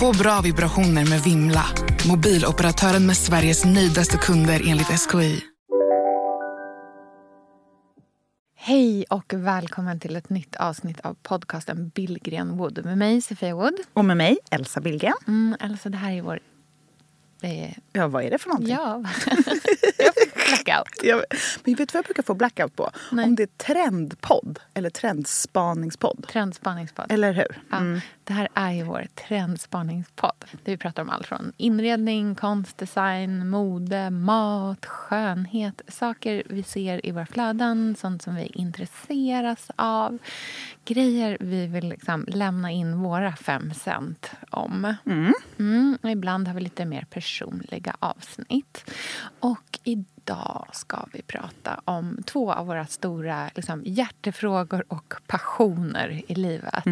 Få bra vibrationer med Vimla. Mobiloperatören med Sveriges nöjdaste kunder enligt SKI. Hej och välkommen till ett nytt avsnitt av podcasten Billgren Wood med mig Sofia Wood. Och med mig, Elsa Billgren. Mm, Elsa, det här är vår... Eh, Ja, vad är det för någonting? ja, jag blackout. Jag, men vet du vad jag brukar få blackout på? Nej. Om det är trendpodd eller trendspaningspodd. Trendspaningspodd. Eller hur? Mm. Ja, Det här är ju vår trendspaningspodd. Där vi pratar om allt från inredning, konst, design, mode, mat, skönhet. Saker vi ser i våra flöden, sånt som vi intresseras av. Grejer vi vill liksom lämna in våra fem cent om. Mm, och ibland har vi lite mer personliga avsnitt. Och idag ska vi prata om två av våra stora liksom, hjärtefrågor och passioner i livet.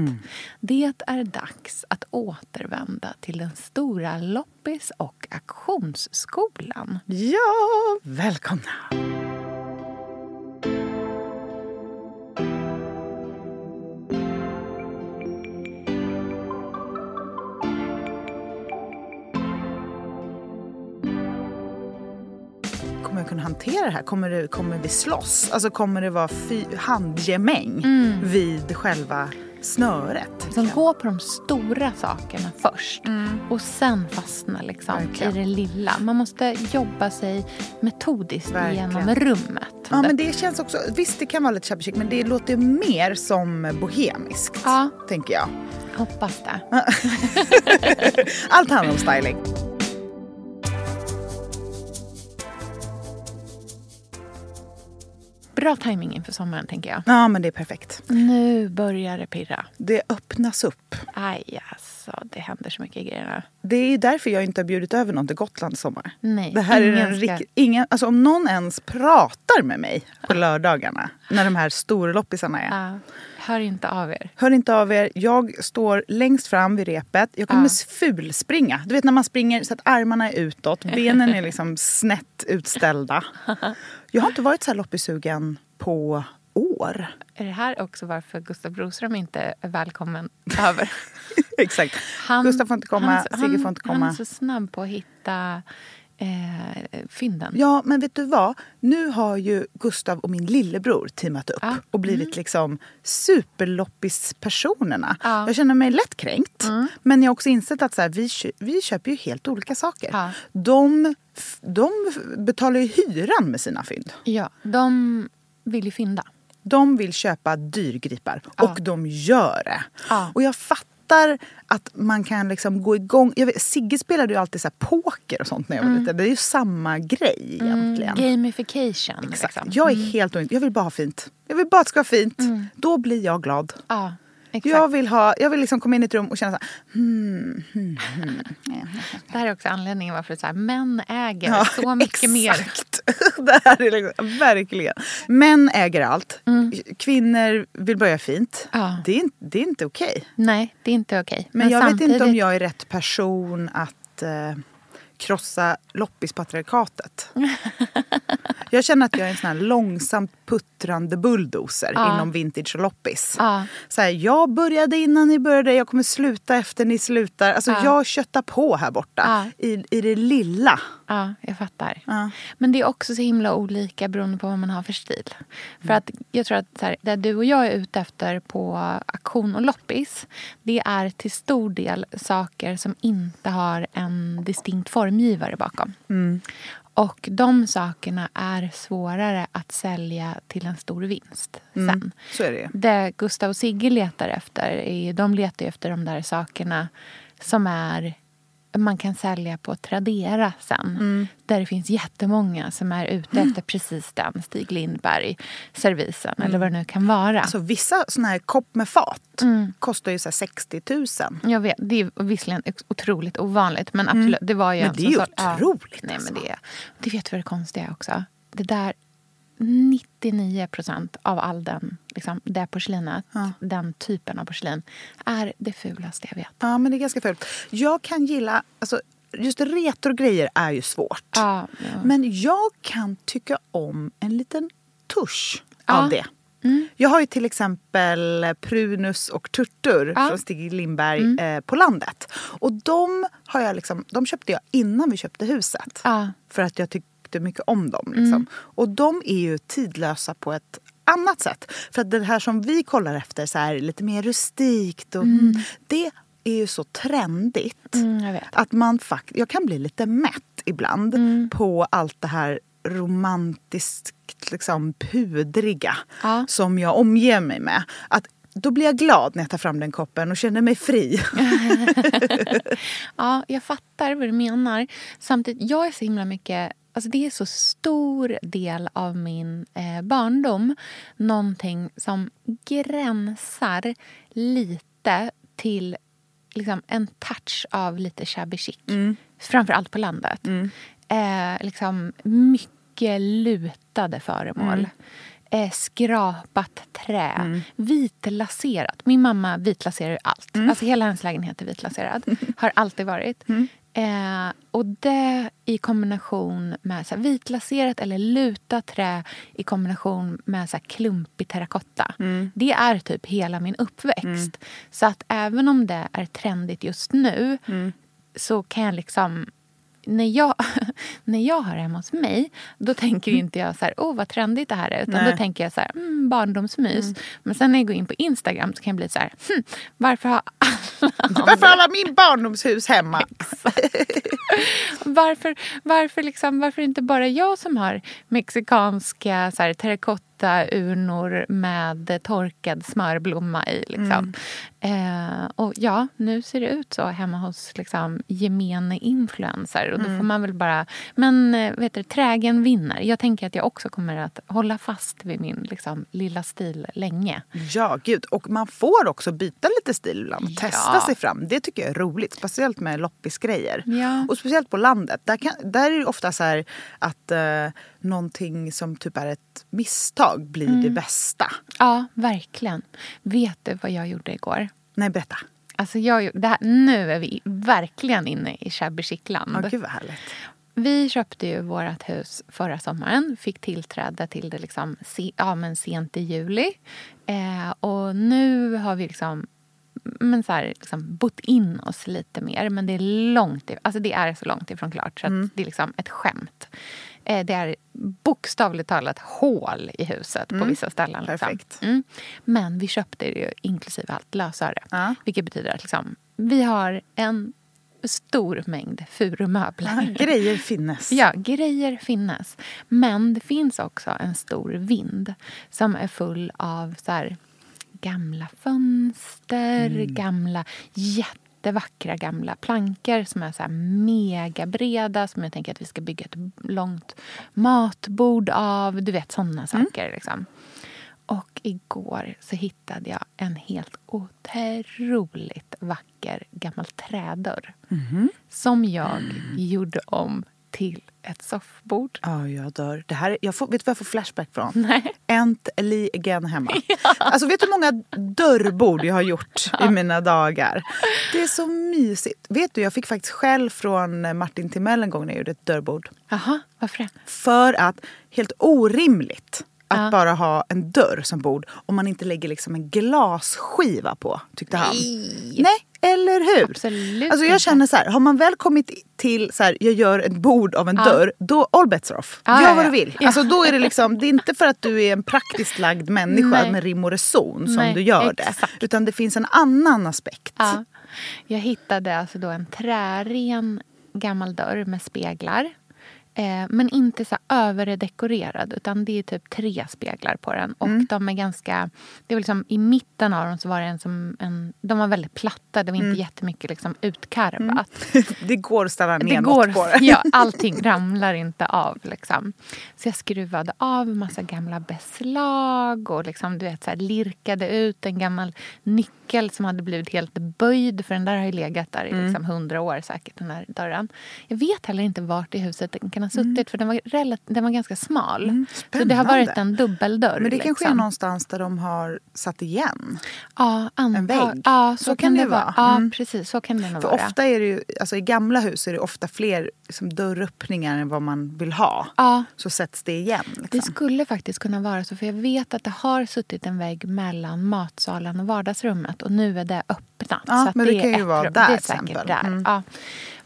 Det är dags att återvända till den stora loppis och auktionsskolan. Ja, välkomna! Kommer jag kunna hantera det här? Kommer, det, kommer vi slåss? Alltså kommer det vara handgemäng vid själva snöret? Som går på de stora sakerna först och sen fastna liksom i det lilla. Man måste jobba sig metodiskt Verkligen. genom rummet. Ja, men det känns också, visst det kan vara lite shabby men det låter mer som bohemiskt. Ja. Tänker jag. Hoppas det. Allt handlar om styling. Bra timing inför sommaren, tänker jag. Ja, men det är perfekt. Nu börjar det pirra. Det öppnas upp. Aj, alltså. Det händer så mycket grejer nu. Det är därför jag inte har bjudit över någon till Gotland i sommar. Nej, Det här är den ska- rik- ingen, alltså om någon ens pratar med mig på lördagarna när de här storloppisarna är. Ja, hör inte av er. Hör inte av er. Jag står längst fram vid repet. Jag kommer fulspringa. Du vet när man springer så att armarna är utåt. Benen är liksom snett utställda. Jag har inte varit så här loppisugen på år. Är det här också varför Gustav Broström inte är välkommen över? Exakt. Gustav får inte komma, han- Sigge får han- inte Han komma. är så snabb på att hitta eh, fynden. Ja, men vet du vad? Nu har ju Gustav och min lillebror teamat upp Ja. och blivit liksom superloppispersonerna. Ja. Mm. Jag känner mig lätt kränkt. Men jag har också insett att så här, vi, vi köper ju helt olika saker. Ja. De, de betalar ju hyran med sina fynd. Ja, de vill ju fynda. De vill köpa dyrgripar och de gör det. Och jag fattar att man kan liksom gå igång. Jag vet, Sigge spelade ju alltid så poker och sånt när jag var liten. Det är ju samma grej egentligen. Gamification. Exakt. Liksom. Jag är helt ointresserad. Jag vill bara ha fint. Jag vill bara att det ska vara fint. Då blir jag glad. Ja, exakt. Jag vill, ha, jag vill liksom komma in i ett rum och känna så här, hmm, hmm, hmm. Det här är också anledningen varför så här, män äger så mycket mer. exakt. det här är liksom, verkligen. Män äger allt. Kvinnor vill börja fint. Ja. Det, är, inte- det är inte okej. Nej, det är inte okej. Men, jag vet inte om samtidigt- jag är rätt person att eh, krossa loppispatriarkatet. jag känner att jag är en sån här långsamt puttrande bulldozer Ja. inom vintage och loppis. Ja. Så här, jag började innan ni började, jag kommer sluta efter ni slutar. Alltså, Ja. Jag köttar på här borta i, i det lilla. Ja, jag fattar. Men det är också så himla olika beroende på vad man har för stil. För Mm. att jag tror att så här, det du och jag är ute efter på auktion och loppis det är till stor del saker som inte har en distinkt formgivare bakom. Mm. Och de sakerna är svårare att sälja till en stor vinst sen. Mm. Så är det. Det Gustav och Sigge letar efter, är, de letar efter de där sakerna som är man kan sälja på Tradera sen. Där det finns jättemånga som är ute efter precis den Stig Lindberg-servisen. Eller vad det nu kan vara. Alltså, vissa såna här kopp med fat kostar ju så här 60 000. Jag vet, det är visserligen otroligt ovanligt. Men absolut, det var ju Men en det är ju sort- ja. otroligt, Nej, alltså. men det, det vet du vad det konstiga är också? Det där 99 procent av all den, liksom, det porslinet, den typen av porslin, är det fulaste jag vet. Ja, men det är ganska fult. Jag kan gilla... Alltså, just retrogrejer är ju svårt. Ja, ja. Men jag kan tycka om en liten tusch Ja. av det. Jag har ju till exempel Prunus och Turtur Ja. Mm. från Stig Lindberg eh, på landet. Och de, har jag liksom, de köpte jag innan vi köpte huset. Ja. För att jag tyckte mycket om dem. Liksom. Och de är ju tidlösa på ett annat sätt. För att det här som vi kollar efter, så här, lite mer rustikt. Och, Det är ju så trendigt. Mm. Att man fakt- jag kan bli lite mätt ibland på allt det här romantiskt liksom, pudriga Ja. som jag omger mig med. Att, då blir jag glad när jag tar fram den koppen och känner mig fri. Ja, jag fattar vad du menar. Samtidigt, jag är så himla mycket... Alltså det är så stor del av min eh, barndom. Någonting som gränsar lite till liksom, en touch av lite shabby chic. Framför allt på landet. Eh, liksom, mycket lutade föremål. Eh, skrapat trä. Vitlaserat. Min mamma vitlaserar ju allt. Alltså hela hennes lägenhet är vitlaserad. Har alltid varit. Eh, och det i kombination med så här, vitlaserat eller lutat trä i kombination med så här, klumpig terrakotta. Det är typ hela min uppväxt. Så att även om det är trendigt just nu så kan jag liksom när jag, när jag har det hemma hos mig, då tänker inte jag så här, oh vad trendigt det här är. Utan Nej. då tänker jag så här, mm, barndomsmys. Men sen när jag går in på Instagram så kan jag bli så här, hm, varför har Varför har alla min barndomshus hemma? varför, varför, liksom, varför inte bara jag som har mexikanska så här, terrakotta-urnor med torkad smörblomma i? Liksom. Eh, och ja, nu ser det ut så hemma hos liksom, gemene influencer. Och då får man väl bara... Men eh, vet du, trägen vinner. Jag tänker att jag också kommer att hålla fast vid min liksom, lilla stil länge. Ja, gud. Och man får också byta lite stil ibland. Ja. Testa sig fram. Det tycker jag är roligt. Speciellt med loppisgrejer. Ja. Och speciellt på landet. Där, kan, där är det ofta så här att eh, någonting som typ är ett misstag blir det Mm. bästa. Ja, verkligen. Vet du vad jag gjorde igår? Nej, berätta. Alltså jag, det här, nu är vi verkligen inne i shabby chic-land. Ja, gud vad härligt. Vi köpte ju vårt hus förra sommaren. Fick tillträde till det liksom ja, men sent i juli. Eh, och nu har vi liksom, men så här, liksom bott in oss lite mer. Men det är långt, alltså det är så långt ifrån klart så att det är liksom ett skämt. Eh, det är bokstavligt talat hål i huset på vissa ställen. Liksom. Mm. Men vi köpte det ju inklusive allt lösöre. Ja. Vilket betyder att liksom, vi har en stor mängd furumöbler. Ja, grejer finnes. Ja, grejer finnes. Men det finns också en stor vind som är full av så här, gamla fönster, Mm. gamla jättevackra gamla plankor som är så här mega breda som jag tänker att vi ska bygga ett långt matbord av. Du vet, såna saker. Liksom. Och igår så hittade jag en helt otroligt vacker gammal trädörr. Som jag gjorde om till ett soffbord. Ja, jag dör. Det här, jag får, vet du vad jag får flashback från? Nej. Äntligen hemma. Alltså, vet du hur många dörrbord jag har gjort i mina dagar? Det är så mysigt. Vet du, jag fick faktiskt skäll från Martin Timell en gång när jag gjorde ett dörrbord. Jaha, varför det? För att, helt orimligt att Ja. bara ha en dörr som bord om man inte lägger liksom en glasskiva på, tyckte han. Nej, eller hur? Absolut alltså jag känner så här, har man väl kommit till så här, jag gör ett bord av en Ja. dörr, då all bets are off. Ja, Gör vad du vill. Alltså då är det liksom, det är inte för att du är en praktiskt lagd människa Nej. med rim och reson som Nej, du gör exakt. det. Utan det finns en annan aspekt. Ja. Jag hittade alltså då en trären gammal dörr med speglar. Eh, men inte så överdekorerad, utan det är typ tre speglar på den. Och Mm. de är ganska... Det var liksom, I mitten av dem så var det en som... En, de var väldigt platta, det var inte Mm. jättemycket liksom utkarvat. Det går att ställa ner Det något går, på det. ja, allting ramlar inte av. Liksom. Så jag skruvade av massa gamla beslag och liksom, du vet, så här, lirkade ut en gammal nyckel som hade blivit helt böjd. För den där har ju legat där i Mm. liksom, hundra år säkert, den här dörren. Jag vet heller inte vart i huset den kan ha suttit för den var, relativt, den var ganska smal. så det har varit Mm. en dubbeldörr. Men det kanske är liksom. någonstans där de har satt igen. Ja, anta- en vägg. Ja, så, Så kan kan det det vara. vara. Ja, Mm. precis. Så kan det nog För vara. ofta är det ju, alltså i gamla hus är det ofta fler liksom, dörröppningar än vad man vill ha. Ja. Så sätts det igen. Det Liksom. skulle faktiskt kunna vara så. För Jag vet att det har suttit en vägg mellan matsalen och vardagsrummet. Och nu är det öppnat. Ja, så men det är kan ju vara rum. där Det är säkert där. Mm. Ja.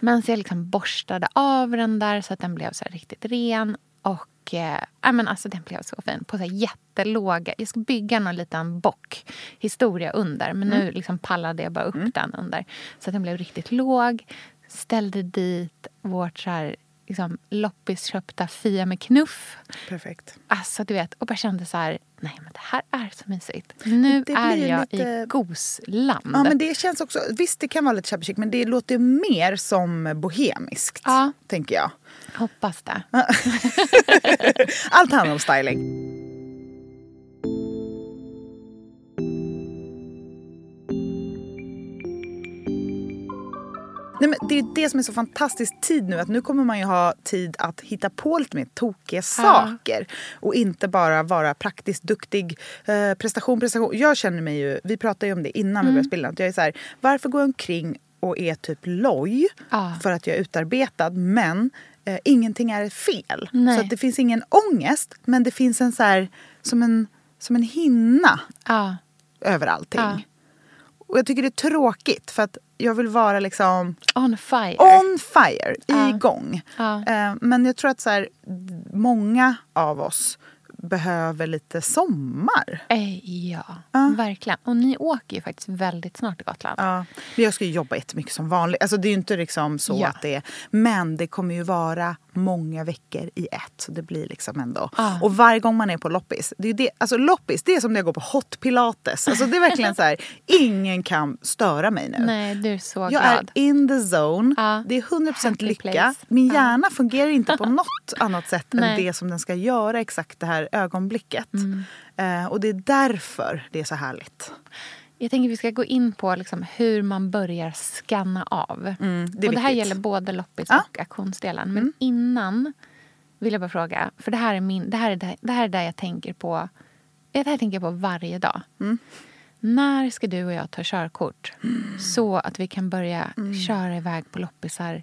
Men så jag liksom borstade av den där så att den blev så riktigt ren. Och eh, men alltså, den blev så fin. På så jättelåga... Jag ska bygga någon liten bockhistoria under. Men Mm. nu liksom pallade jag bara upp den under. Så att den blev riktigt låg. Ställde dit vårt så här, liksom, loppisköpta Fia med knuff. Perfekt. Alltså du vet, och bara kände så här, nej men det här är så mysigt. Nu är jag lite- i gosland. Ja, men det känns också, visst, det kan vara lite shabby men det låter mer som bohemiskt. Ja. Tänker jag. Hoppas det. Allt handlar om styling. Nej, men det är det som är så fantastisk tid nu. Att nu kommer man ju ha tid att hitta på lite mer tokiga saker. Och inte bara vara praktiskt duktig. Eh, prestation, prestation. Jag känner mig ju, vi pratade ju om det innan vi började spela. Att jag är så här, varför går jag omkring och är typ loj? Ja. För att jag är utarbetad. Men eh, ingenting är fel. Nej. Så att det finns ingen ångest. Men det finns en så här, som en, som en hinna Ja. över allting. Ja. Och jag tycker det är tråkigt för att jag vill vara liksom On fire. on fire, Ja. igång. Ja. Eh, men jag tror att så här, många av oss behöver lite sommar. Eh, ja, Ja. verkligen. Och ni åker ju faktiskt väldigt snart till Gotland. Ja. Men jag ska ju jobba jättemycket som vanligt. Alltså det är ju inte liksom så Ja. att det är. Men det kommer ju vara många veckor i ett. Så det blir liksom ändå. Ja. Och varje gång man är på loppis. Det är det, alltså loppis det är som när jag går på hot pilates. Alltså det är verkligen så här. Ingen kan störa mig nu. Nej, du är så Jag glad. är in the zone. Ja. Det är 100% Happy lycka. place. Min Ja. hjärna fungerar inte på något annat sätt än det som den ska göra exakt det här ögonblicket. Mm. Eh, och det är därför det är så härligt. Jag tänker vi ska gå in på liksom hur man börjar skanna av. Mm, det och det här gäller både loppis Ja. Mm. och auktionsdelen. Men innan vill jag bara fråga, för det här är, min, det här är, det, det här är där jag tänker på det här tänker jag på varje dag. Mm. När ska du och jag ta körkort så att vi kan börja Mm. köra iväg på loppisar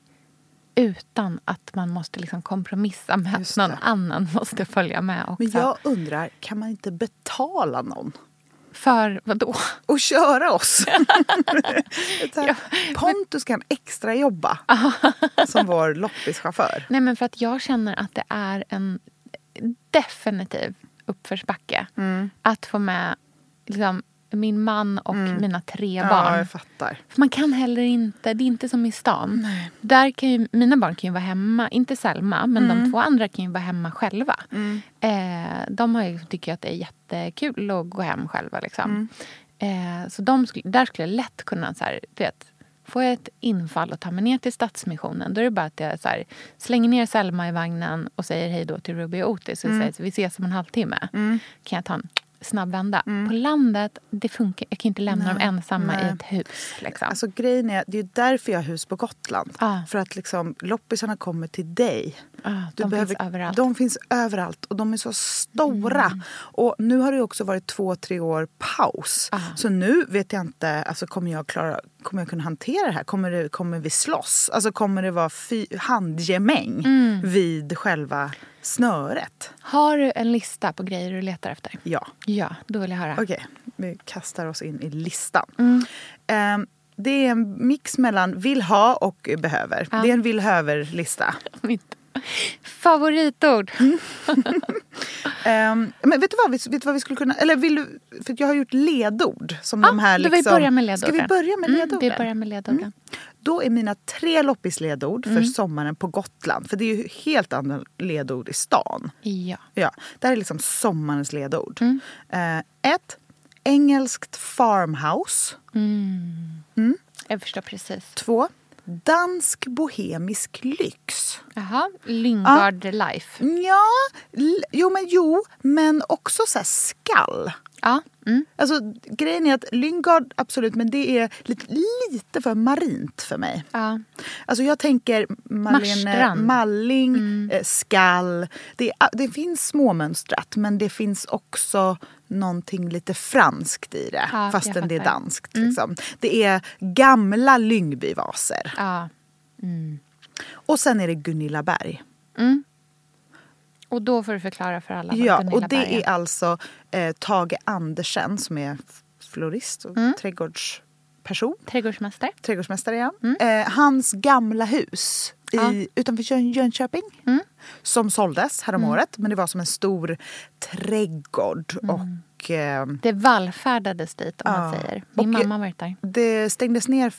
utan att man måste liksom kompromissa med att någon annan måste följa med också. Men jag undrar, kan man inte betala någon? För vad då? och köra oss. Ja, Pontus kan extra jobba som vår loppischaufför. Nej, men för att jag känner att det är en definitiv uppförsbacke Mm. att få med liksom, min man och mina tre Ja, barn. jag fattar. För man kan heller inte, det är inte som i stan. Där kan ju, mina barn kan ju vara hemma, inte Selma, men Mm. de två andra kan ju vara hemma själva. Eh, de har ju, tycker att det är jättekul att gå hem själva. Liksom. Mm. Eh, så de skulle, där skulle jag lätt kunna, så här, du vet, får jag ett infall och tar mig ner till Stadsmissionen då är det bara att jag så här, slänger ner Selma i vagnen och säger hej då till Ruby och Otis och Mm. säger vi ses om en halvtimme. Kan jag ta en snabb vända? Mm. På landet, det funkar, jag kan inte lämna dem ensamma i nej. ett hus. Liksom. Alltså grejen är, det är därför jag har hus på Gotland. Ah. För att liksom loppisarna kommer till dig. Ah, de finns överallt. De finns överallt och de är så stora. Mm. Och nu har det också varit två, tre år paus. Ah. Så nu vet jag inte, alltså kommer jag klara, kommer jag kunna hantera det här? Kommer, det, kommer vi slåss? Alltså kommer det vara fy, handgemäng Mm. vid själva snöret? Har du en lista på grejer du letar efter? Ja. Ja, då vill jag höra. Okej, vi kastar oss in i listan. Mm. Ehm, det är en mix mellan vill ha och behöver. Ja. Det är en vill-höver-lista. Mitt favoritord. Ehm, men vet du, vad, vet du vad vi skulle kunna... Eller vill du, för jag har gjort ledord. Som Ja, de här då vi liksom, börjar med ledorden. Ska vi börja med Mm, ledorden? vi börjar med ledorden. Då är mina tre loppisledord Mm. för sommaren på Gotland. För det är ju helt andra ledord i stan. Ja. Ja, det här är liksom sommarens ledord. Mm. Eh, ett, engelskt farmhouse. Jag förstår precis. Två, dansk bohemisk lyx. Jaha, Lyngard Life. Ja, jo men jo, men också så skall. Ja. Mm. Alltså grejen är att Lyngard, absolut, men det är lite, lite för marint för mig. ja. Alltså jag tänker Marlene. Malling, Mm. eh, skall. Det, är- det finns småmönstrat men det finns också någonting lite franskt i det. Ja, fastän det är fattar. Mm. danskt. Liksom. Det är gamla Lyngbyvaser. ja. Och sen är det Gunilla Berg. Och då får du förklara för alla Ja, och det Berg är alltså eh, Tage Andersen som är florist och Mm. trädgårdsperson. Trädgårdsmästare. Trädgårdsmästare, ja. Eh, hans gamla hus i, Mm. Ja. Mm. utanför Jön, Jönköping som såldes häromåret. Men det var som en stor trädgård. Mm. Och eh, Det vallfärdades dit om man Ja. säger. Min mamma varit där. det stängdes ner.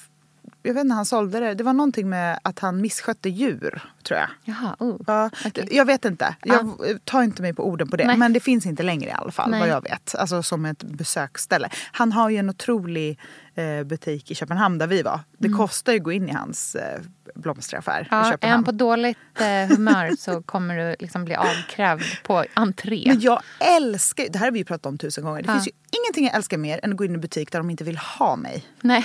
Jag vet inte han sålde det. Det var någonting med att han misskötte djur, tror jag. Jaha, oh. Ja, Okej. Jag vet inte. Jag tar inte mig på orden på det. Nej. Men det finns inte längre i alla fall, Nej. vad jag vet. Alltså som ett besöksställe. Han har ju en otrolig butik i Köpenhamn där vi var. Det kostar ju att gå in i hans eh, blomsteraffär i Mm. Ja, är Köpenhamn. han på dåligt eh, humör så kommer du liksom bli avkrävd på entré. Men jag älskar, det här har vi ju pratat om tusen gånger. Det Ja. finns ju ingenting jag älskar mer än att gå in i en butik där de inte vill ha mig. Nej.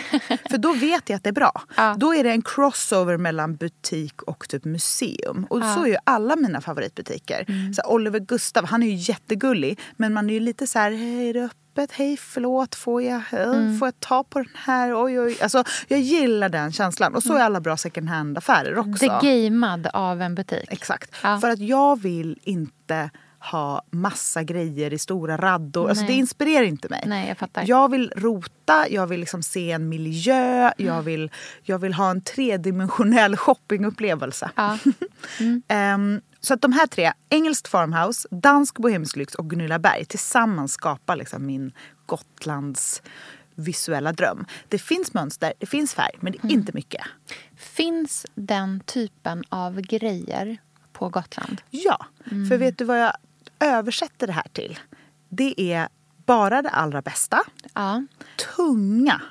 För då vet jag att det är bra. Ja. Då är det en crossover mellan butik och typ museum. Och så är ju alla mina favoritbutiker. Mm. Så Oliver Gustav, han är ju jättegullig. Men man är ju lite så här, hej är det öppet? Hej förlåt, får jag, Mm. får jag ta på den här? Oj, oj. Alltså, jag gillar den känslan. Och så Mm. är alla bra second hand-affärer också. Det gamead av en butik. Exakt. Ja. För att jag vill inte ha massa grejer i stora raddor. Alltså det inspirerar inte mig. Nej, jag fattar. Jag vill rota, jag vill liksom se en miljö, jag vill, jag vill ha en tredimensionell shoppingupplevelse. Ja. Ehm, så att de här tre, engelskt farmhouse, dansk bohemisk lyx och Gunilla Berg tillsammans skapar liksom min Gotlands visuella dröm. Det finns mönster, det finns färg, men det är inte mycket. Finns den typen av grejer på Gotland? Ja, för vet du vad jag översätter det här till? Det är bara det allra bästa. Ja. Tunga,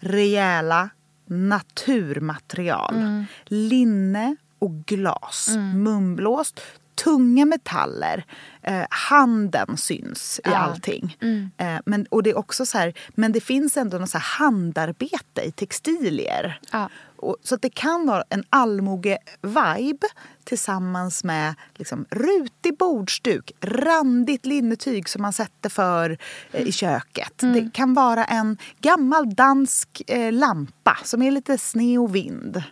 rejäla naturmaterial. Linne och glas. Munblåst. Tunga metaller. Eh, handen syns i Ja. allting. Eh, men, och det är också så här, men det finns ändå något så handarbete i textilier. Ja. Och, så att det kan vara en allmoge-vibe tillsammans med liksom, rutig bordsduk, randigt linnetyg som man sätter för eh, i köket. Det kan vara en gammal dansk eh, lampa som är lite sne och vind.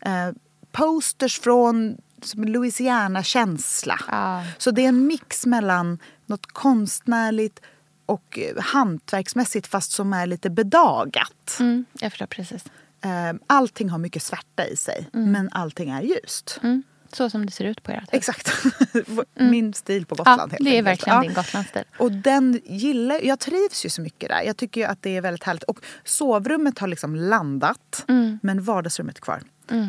Eh, posters från som Louisiana-känsla. Ja. Så det är en mix mellan något konstnärligt och eh, hantverksmässigt fast som är lite bedagat. Mm, jag förstår precis. Eh, Allting har mycket svärta i sig, men allting är ljust. Mm. Så som det ser ut på ert hus. Exakt. Min stil på Ja, Gotland. helt det är enkelt. verkligen Ja. din Gotlandsstil. Och den gillar Jag trivs ju så mycket där. Jag tycker att det är väldigt härligt. Och sovrummet har liksom landat, Mm. men vardagsrummet är kvar.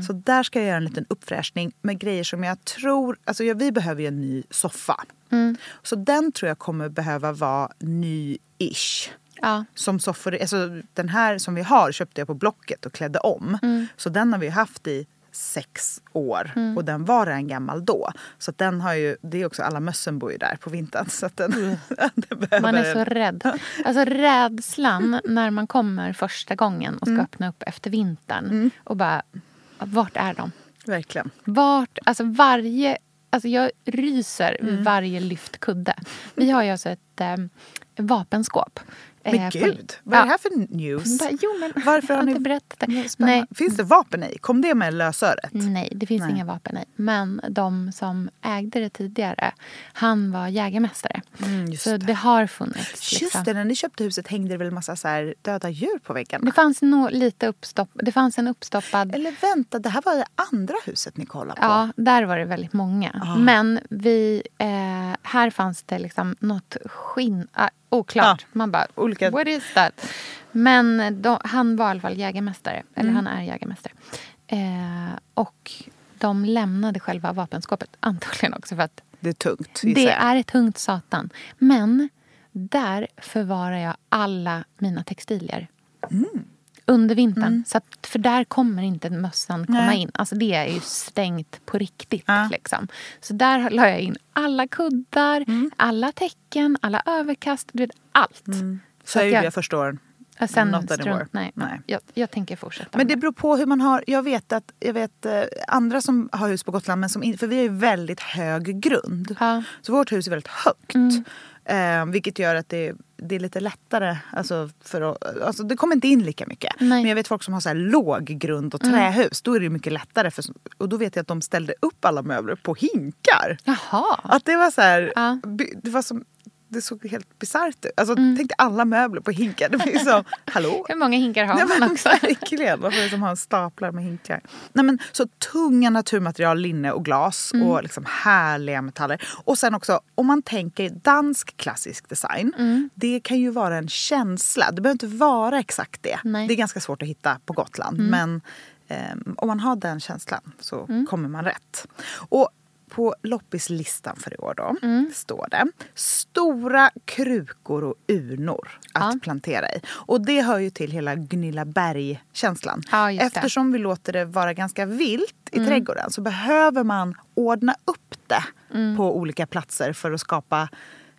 Så där ska jag göra en liten uppfräschning med grejer som jag tror... Alltså ja, vi behöver ju en ny soffa. Mm. Så den tror jag kommer behöva vara ny-ish. Ja. Som soffor, alltså den här som vi har köpte jag på Blocket och klädde om. Mm. Så den har vi haft i sex år och den var en gammal då. Så att den har ju, det är också alla mössen bor ju där på vintern. Så den, den behöver, Mm. Man är så rädd. Alltså rädslan när man kommer första gången och ska öppna upp efter vintern. Och bara, vart är de? Verkligen. Vart, alltså varje, alltså jag ryser vid varje lyft kudde. Vi har ju alltså ett eh, vapenskåp. Men eh, gud, vad är det här för news? Bara, Jo, men Varför har har ni- inte berättat det. Nej, Finns det vapen i? Kom det med lösöret? nej, det finns Nej. inga vapen i. Men de som ägde det tidigare, han var jägarmästare. Mm, Så det har funnits. Just liksom. det, när ni köpte huset hängde det väl en massa så döda djur på väggarna? Det fanns nog lite uppstopp, det fanns en uppstoppad... Eller vänta, det här var det andra huset ni kollade på? Ja, där var det väldigt många. Men vi, eh, här fanns det liksom något skinn... Oklart. Ja, Man bara, olika- what is that? Men de, han var i alla fall jägarmästare. Eller han är jägarmästare. Eh, och de lämnade själva vapenskåpet. Antagligen också för att Det är tungt, det jag. är tungt satan. Men där förvarar jag alla mina textilier. Under vintern. Så att, för där kommer inte mössan komma Nej. in. Alltså det är ju stängt på riktigt. Ja. Liksom. Så där la jag in alla kuddar, alla täcken, alla överkast. Du vet, allt. Så att jag gjorde jag- första åren. Sen Not strunt, nej, Nej. Jag, jag tänker fortsätta. Men det beror på hur man har... Jag vet att jag vet eh, andra som har hus på Gotland, men som in, för vi har ju väldigt hög grund. Ja. Mm. Så vårt hus är väldigt högt. Eh, vilket gör att det, det är lite lättare. Alltså för att, alltså det kommer inte in lika mycket. Nej. Mm. Men jag vet folk som har så här låg grund och trähus. Då är det mycket lättare. För, och då vet jag att de ställde upp alla möbler på hinkar. Jaha. Att det var så här... Ja. Det var som... Det såg helt bisarrt ut. Alltså, Tänk dig alla möbler på hinkar. Det så, hallå? Hur många hinkar har Nej, man också? Verkligen. Varför är det som har staplar med hinkar? Nej, men, så tunga naturmaterial, linne och glas Mm. och liksom härliga metaller. Och sen också om man tänker dansk klassisk design. Mm. Det kan ju vara en känsla. Det behöver inte vara exakt det. Nej. Mm. Det är ganska svårt att hitta på Gotland. Men ehm, om man har den känslan så Mm. kommer man rätt. Och på loppislistan för i år då Mm. står det stora krukor och urnor att Ja. plantera i. Och det hör ju till hela Gunilla Berg-känslan. Ja. Mm. Eftersom vi låter det vara ganska vilt i trädgården så behöver man ordna upp det Mm. på olika platser för att skapa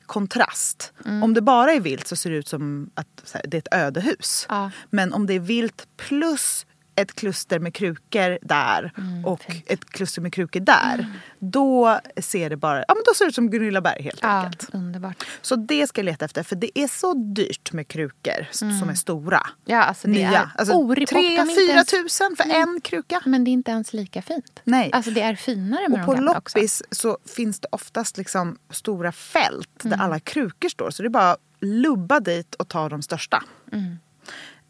kontrast. Mm. Om det bara är vilt så ser det ut som att det är ett ödehus. Ja. Men om det är vilt plus ett kluster med krukor där Mm, och ett kluster med krukor där. Då ser det bara ja, men då ser det ut som Gunilla Berg helt Ja, enkelt. underbart. Så det ska jag leta efter för det är så dyrt med krukor s- som är stora. Ja, alltså det Nya. är Alltså, inte 3-4 ens- tusen för en kruka. Men det är inte ens lika fint. Nej. Alltså det är finare med Och på de gamla också. loppis så finns det oftast liksom stora fält Mm. där alla krukor står. Så det är bara lubba dit och ta de största. Mm.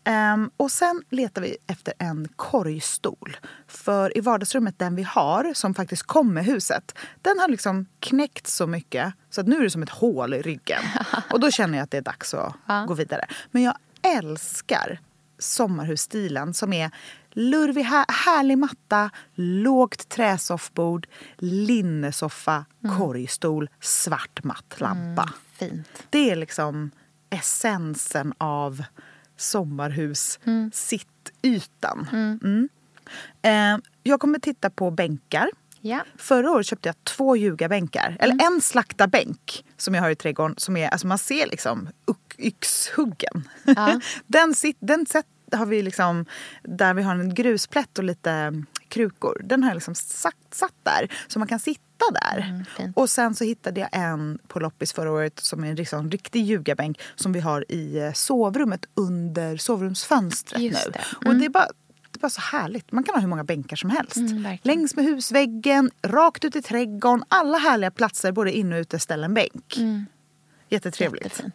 Ehm, och sen letar vi efter en korgstol. För i vardagsrummet, den vi har, som faktiskt kom med huset, den har liksom knäckt så mycket så att nu är det som ett hål i ryggen. Och då känner jag att det är dags att Ja. gå vidare. Men jag älskar sommarhusstilen som är lurvig, här, härlig matta, lågt träsoffbord, linnesoffa, korgstol, svart matt lampa. Fint. Det är liksom essensen av sommarhus, sittytan. Mm. Eh, jag kommer titta på bänkar. Ja. Förra året köpte jag två ljugarbänkar. Eller en slaktarbänk som jag har i trädgården. Som är, alltså man ser liksom yx- yxhuggen. Ja. den, sit, den sätt har vi liksom, där vi har en grusplätt och lite krukor. Den har jag liksom satt, satt där. Så man kan sitta där. Mm, och sen så hittade jag en på loppis förra året som är en liksom riktig ljugarbänk. Som vi har i eh, sovrummet under sovrumsfönstret Just nu. det. Och det är bara det är bara så härligt. Man kan ha hur många bänkar som helst. Mm. Längs med husväggen, rakt ut i trädgården. Alla härliga platser, både inne och ute, ställ en bänk. Mm. Jättetrevligt. Jättefint.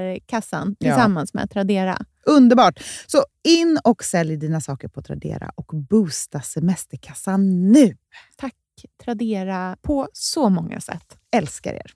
semesterkassan Ja. tillsammans med Tradera. Underbart! Så in och sälj dina saker på Tradera och boosta semesterkassan nu. Tack Tradera på så många sätt. Älskar er!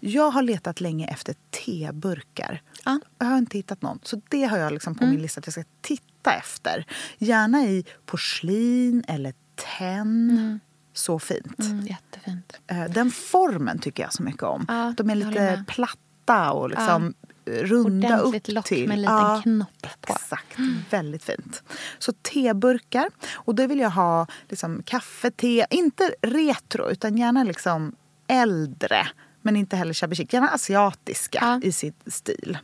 Jag har letat länge efter teburkar. Ja. Jag har inte hittat någon. Så det har jag liksom på Mm. min lista att jag ska titta efter. Gärna i porslin eller tenn. Så fint. Mm, jättefint. Eh, Den formen tycker jag så mycket om. Ja, De är lite platta och liksom runda Ordentligt upp lock till. med en liten Ja, knopp på. Exakt, väldigt fint. Så teburkar. Och då vill jag ha liksom kaffe, te, inte retro utan gärna liksom äldre. Men inte heller shabby chic. Gärna asiatiska Ja. i sitt stil.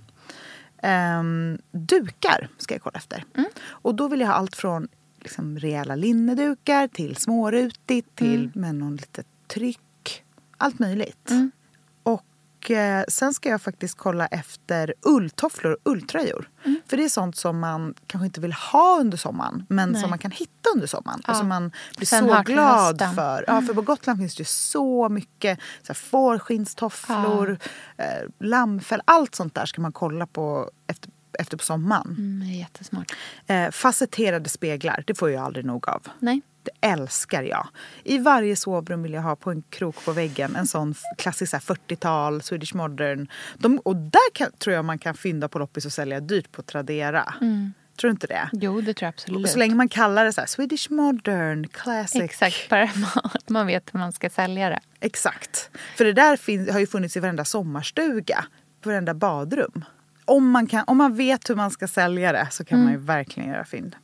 Ehm, dukar ska jag kolla efter. Mm. Och då vill jag ha allt från liksom rejäla linnedukar till smårutigt till Mm. med någon litet tryck. Allt möjligt. Mm. Och eh, sen ska jag faktiskt kolla efter ulltofflor och ulltröjor. Mm. För det är sånt som man kanske inte vill ha under sommaren men Nej. som man kan hitta under sommaren. Ja. Och som man blir Sen så glad. Mm. för. Ja, för på Gotland finns det ju så mycket så här, fårskinnstofflor, eh, lammfäll. Allt sånt där ska man kolla på efter, efter på sommaren. Mm, jättesmart. Eh, facetterade speglar, det får jag aldrig nog av. Nej. Det älskar jag. I varje sovrum vill jag ha på en krok på väggen en sån klassisk så här 40-tal, Swedish modern. De, och där kan, tror jag man kan fynda på loppis och sälja dyrt på Tradera. Tror du inte det? Jo, det tror jag absolut. Och så länge man kallar det så här Swedish modern, classic. Exakt, bara man, man vet hur man ska sälja det. Exakt. För det där fin- har ju funnits i varenda sommarstuga, på varenda badrum. Om man, kan, om man vet hur man ska sälja det så kan man ju verkligen göra fynd.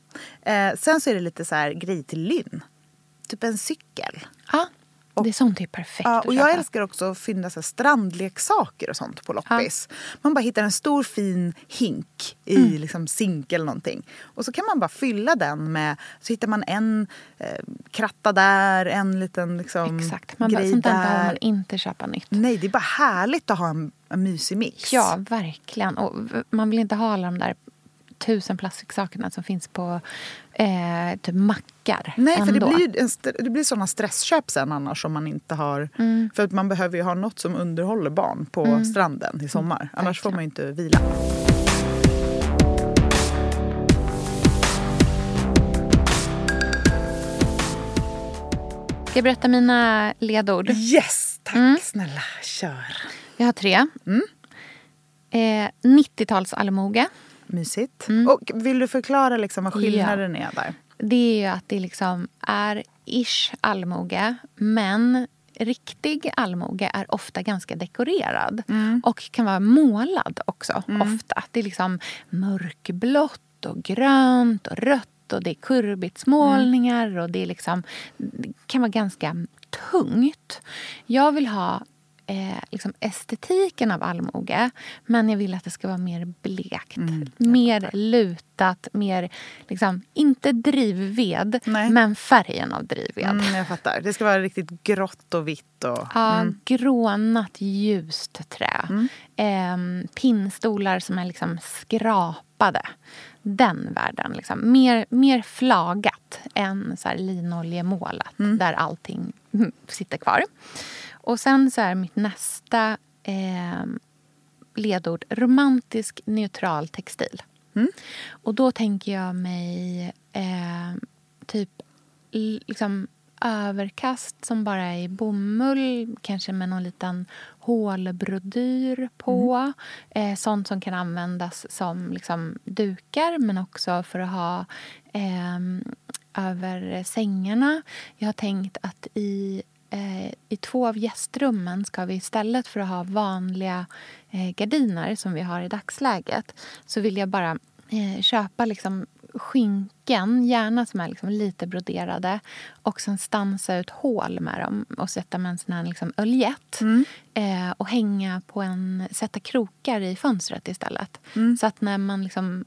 Eh, sen så är det lite så här grej till Lynn. Typ en cykel. Ja, det är sånt är perfekt Ja, och jag älskar också att finna så strandleksaker och sånt på loppis. Man bara hittar en stor fin hink i Mm. liksom zink eller någonting. Och så kan man bara fylla den med, så hittar man en eh, kratta där, en liten liksom, Exakt, man bara, grej sånt där behöver där. man inte köpa nytt. Nej, det är bara härligt att ha en, en mysig mix. Ja, verkligen. Och man vill inte ha alla de där tusen plastiksakerna som finns på eh, typ mackar. Nej, för det ändå. blir en, det blir såna stressköp sen annars om man inte har... Mm. För att man behöver ju ha något som underhåller barn på stranden i sommar. Annars får man ju inte vila. Ska jag berätta mina ledord? Yes, tack Mm. snälla. Kör. Jag har tre. Mm. Eh, 90-tals allmoge. Mysigt. Mm. Och vill du förklara liksom vad skillnaden är där? Det är ju att det liksom är ish allmoge, men riktig allmoge är ofta ganska dekorerad. Och kan vara målad också, ofta. Det är liksom mörkblått och grönt och rött och det är kurbitsmålningar och det, är liksom, det kan vara ganska tungt. Jag vill ha eh, liksom estetiken av allmoge men jag vill att det ska vara mer blekt. mer lutat, mer... Liksom, inte drivved, Nej. men färgen av drivved. Mm, jag fattar. Det ska vara riktigt grått och vitt. Och, Ja, mm. grånat ljust trä. Ehm, pinnstolar som är liksom skrapade. Den världen. Liksom. Mer, mer flagat än så linoljemålat där allting mm, sitter kvar. Och sen så är mitt nästa ehm, ledord romantisk neutral textil. Och då tänker jag mig eh, typ liksom överkast som bara är i bomull, kanske med någon liten hålbrodyr på. Eh, sånt som kan användas som liksom, dukar men också för att ha eh, över sängarna. Jag har tänkt att i eh, i två av gästrummen ska vi istället för att ha vanliga eh, gardiner som vi har i dagsläget så vill jag bara eh, köpa liksom skynken, gärna som är liksom lite broderade och sen stansa ut hål med dem och sätta med en sån här liksom öljett. Eh, och hänga på en, sätta krokar i fönstret istället. Så att när man liksom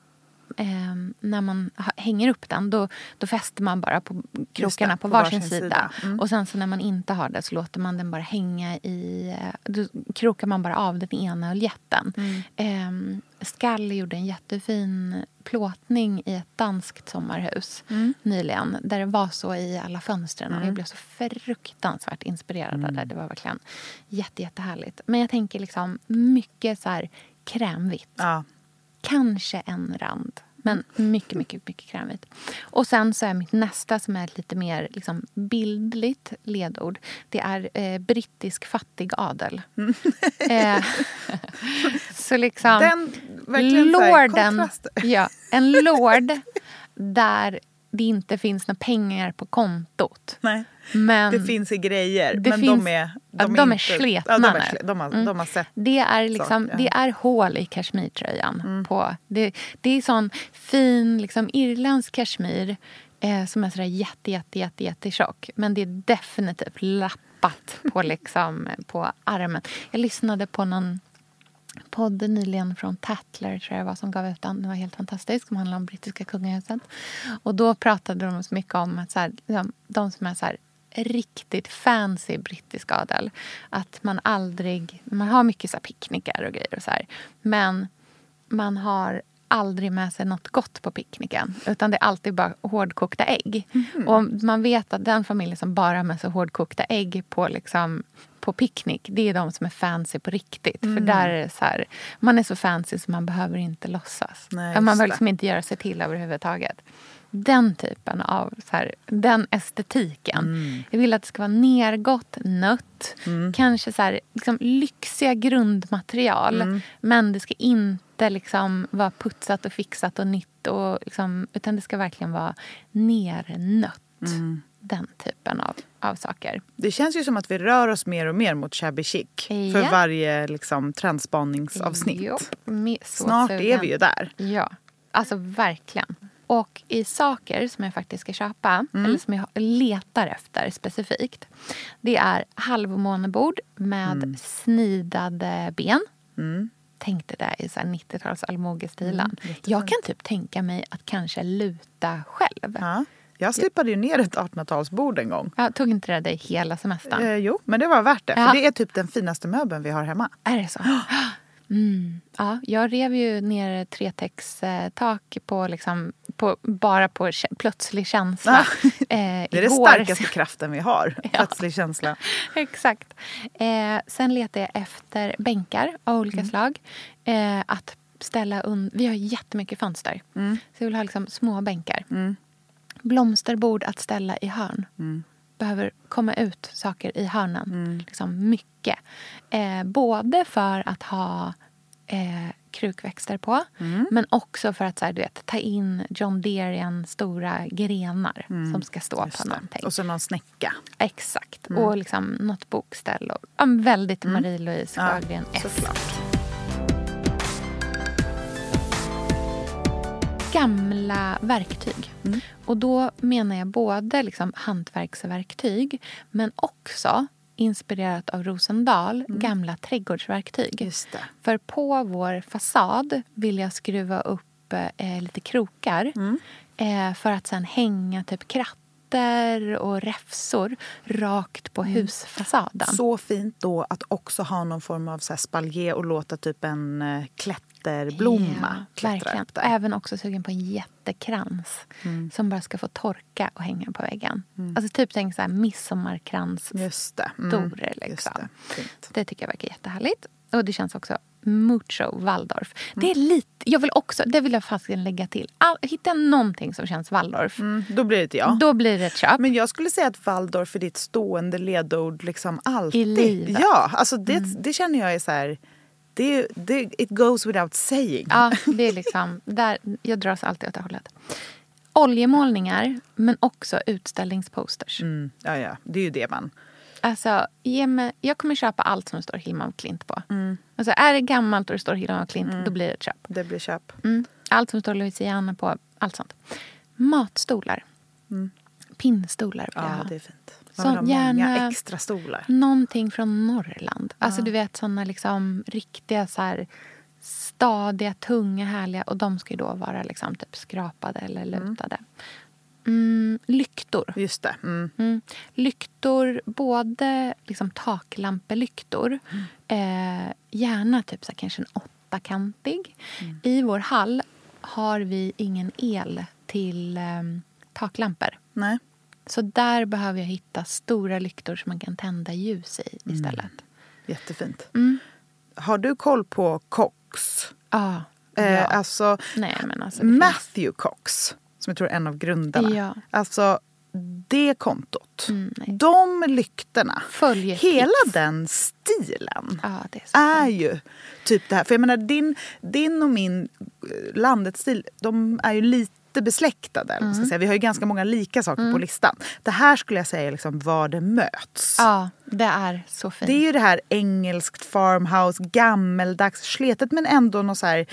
eh, när man hänger upp den då, då fäster man bara på krokarna det, på, på varsin, varsin sida. sida. Och sen så när man inte har det så låter man den bara hänga i... eh, Då krokar man bara av den ena oljetten. Mm. Skall gjorde en jättefin plåtning i ett danskt sommarhus nyligen. Där det var så i alla fönstren. Och jag blev så fruktansvärt inspirerad det. Det var verkligen jätte, jättehärligt. Men jag tänker liksom mycket så här krämvitt. Ja. Kanske en rand. Men mycket, mycket, mycket krämigt. Och sen så är mitt nästa som är ett lite mer liksom, bildligt ledord. Det är eh, brittisk fattigadel. eh, så liksom... Den, lorden, ja, en lord där det inte finns några pengar på kontot. Nej. Men Det finns i grejer, men finns- de är, de är ja, de, är, nu. sle- de, har, Mm. de har sett. Det är, liksom, saker, det är hål i kashmirtröjan. Mm. På. Det, det är sån fin liksom, irländsk kashmir eh, som är sådär jätte, jätte, jätte, jätte tjock. Men det är definitivt lappat på, liksom, på armen. Jag lyssnade på någon podd nyligen från Tatler tror jag var som gav ut den. Den var helt fantastisk. Som handlar om brittiska kungahuset. Och då pratade de så mycket om att så här, liksom, de som är så här, riktigt fancy brittisk adel. Att man aldrig... Man har mycket så picknickar och grejer och så här. Men man har aldrig med sig något gott på picknicken. Utan det är alltid bara hårdkokta ägg. Och man vet att den familjen som bara har med sig hårdkokta ägg på, liksom, på picknick, det är de som är fancy på riktigt. För där är så här, man är så fancy så man behöver inte låtsas. Nej, man behöver liksom inte göra sig till överhuvudtaget. Den typen av, så här, den estetiken. Mm. Jag vill att det ska vara nergått, nött, kanske så här, liksom, lyxiga grundmaterial. Mm. Men det ska inte liksom, vara putsat och fixat och nytt. Och, liksom, utan det ska verkligen vara nernött. Mm. Den typen av, av saker. Det känns ju som att vi rör oss mer och mer mot shabby chic för Ja. varje liksom, trendspaningsavsnitt. Jo, Snart är vi ju där. Ja, alltså verkligen. Och i saker som jag faktiskt ska köpa, Mm. eller som jag letar efter specifikt. Det är halvmånebord med Mm. snidade ben. Tänk dig det i så här 90-tals allmogestilen. Mm, jag kan typ tänka mig att kanske luta själv. Ja. Jag slipade ju ner ett 1800-talsbord en gång. Jag tog inte det dig hela semestern? Eh, jo, men det var värt det. Ja. För det är typ den finaste möbeln vi har hemma. Är det så? Mm. Ja, jag rev ju ner ett tretäckstak på, liksom, på, bara på plötslig känsla. Eh, Det är den igår. starkaste kraften vi har. Plötslig känsla. Exakt. Eh, sen letar jag efter bänkar av olika Mm. slag. Eh, att ställa un- Vi har jättemycket fönster. Mm. Så jag vill ha liksom små bänkar. Blomsterbord att ställa i hörn. Mm. Behöver komma ut saker i hörnen. Liksom mycket. Eh, både för att ha eh, krukväxter på. Mm. Men också för att så här, du vet, ta in John Deerian stora grenar som ska stå Mm. Just på det. någonting. Och så någon snäcka. Exakt. Och liksom något bokställ. Och, ja, väldigt Marie-Louise Ja, Sjögren såklart. Gamla verktyg. Och då menar jag både liksom hantverksverktyg men också inspirerat av Rosendal, gamla trädgårdsverktyg. För på vår fasad vill jag skruva upp eh, lite krokar eh, för att sen hänga typ kratter och räfsor rakt på husfasaden. Så fint då att också ha någon form av så spaljer och låta typ en eh, klätterblomma Ja, klättra upp där. Mm. Även också sugen på en jättekrans som bara ska få torka och hänga på väggen. Alltså typ tänk så här midsommarkrans Just det. Mm, just Liksom. det. Det tycker jag verkar jättehärligt. Och det känns också mucho Waldorf. Det Mm. är lite, jag vill också, det vill jag faktiskt lägga till. All, hitta någonting som känns Waldorf. Mm, då blir det ett ja. Då blir det ett köp. Men jag skulle säga att Waldorf är ditt stående ledord liksom alltid. I livet. Ja, alltså det, det känner jag är så här... Det, det, it goes without saying. Ja, det är liksom, där, jag dras alltid åt det hållet. Oljemålningar, men också utställningsposters. Mm, ja, ja, det är ju det man... Alltså, ge mig, jag kommer köpa allt som det står Hilma af Klint på. Mm. Alltså, är det gammalt och det står Hilma af Klint, då blir det ett köp. Det blir köp. Mm. Allt som står Louisiana på, allt sånt. Matstolar. Pinnstolar vill jag Mm. Ja, ha. det är fint. Man vill ha många gärna- extra stolar. Någonting från Norrland. Alltså du vet såna liksom riktiga så här stadiga, tunga, härliga. Och de ska ju då vara liksom typ skrapade eller lutade. Mm, lyktor. Just det. Mm. Mm. Lyktor, både liksom taklampelyktor. Eh, gärna typ så här, kanske en åttakantig. I vår hall har vi ingen el till eh, taklampor. Nej. Så där behöver jag hitta stora lyktor som man kan tända ljus i Mm. istället. Jättefint. Mm. Har du koll på Cox? Ah, Eh, ja. Alltså, Nej, men alltså, det finns- Matthew Cox, som jag tror är en av grundarna. Ja. Alltså, det kontot. Mm, nej. de lyktorna. Följ ett Hela den stilen Ja, är är ju typ det här. För jag menar din, din och min eh, landets stil, de är ju lite besläktade. vad man Mm. Ska säga. Vi har ju ganska många lika saker på listan. Det här skulle jag säga är liksom var det möts. Ja, det är så fint. Det är ju det här engelskt farmhouse, gammeldags, sletet men ändå något så här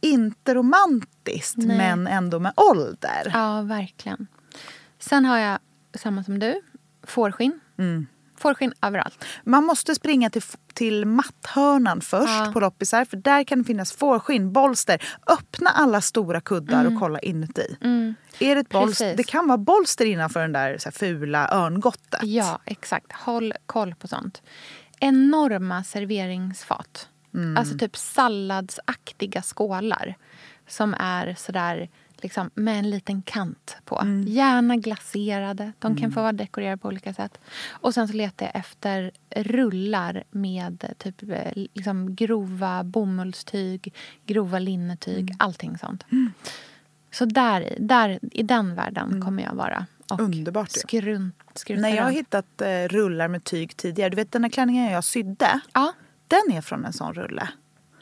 inte romantiskt Nej. men ändå med ålder. Ja, verkligen. Sen har jag samma som du, fårskinn. Mm. Fårskinn överallt. Man måste springa till, till matthörnan först Ja. på loppisar för där kan det finnas fårskinn, bolster. Öppna alla stora kuddar och kolla inuti. Är det ett bolster? Det kan vara bolster innanför den där så här, fula örngottet. Ja, exakt. Håll koll på sånt. Enorma serveringsfat. Mm. Alltså typ salladsaktiga skålar. Som är sådär liksom, med en liten kant på. Mm. Gärna glaserade. De kan få vara dekorerade på olika sätt. Och sen så letar jag efter rullar med typ eh, liksom grova bomullstyg, grova linnetyg, Mm. allting sånt. Så där, där, i den världen kommer jag vara. Och Mm. Underbart skrunt, skruta Nej, jag har hittat eh, rullar med tyg tidigare. Du vet den här klänningen jag sydde? Ja, den är från en sån rulle.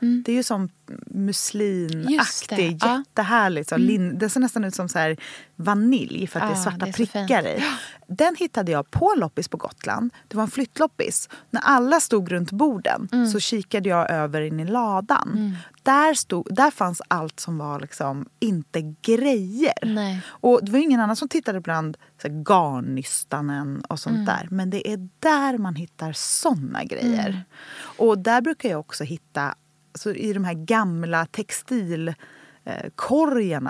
Det är ju som muslinaktig, ja. jättehärligt. Så lin, det ser nästan ut som så här vanilj för att det är Ja, svarta det är prickar fint. i. Den hittade jag på loppis på Gotland. Det var en flyttloppis. När alla stod runt borden Mm. så kikade jag över in i ladan. Där, stod, där fanns allt som var liksom inte grejer. Nej. Och det var ingen annan som tittade ibland så här, garnnystanen och sånt Mm. där. Men det är där man hittar såna grejer. Mm. Och där brukar jag också hitta, så i de här gamla textil eh,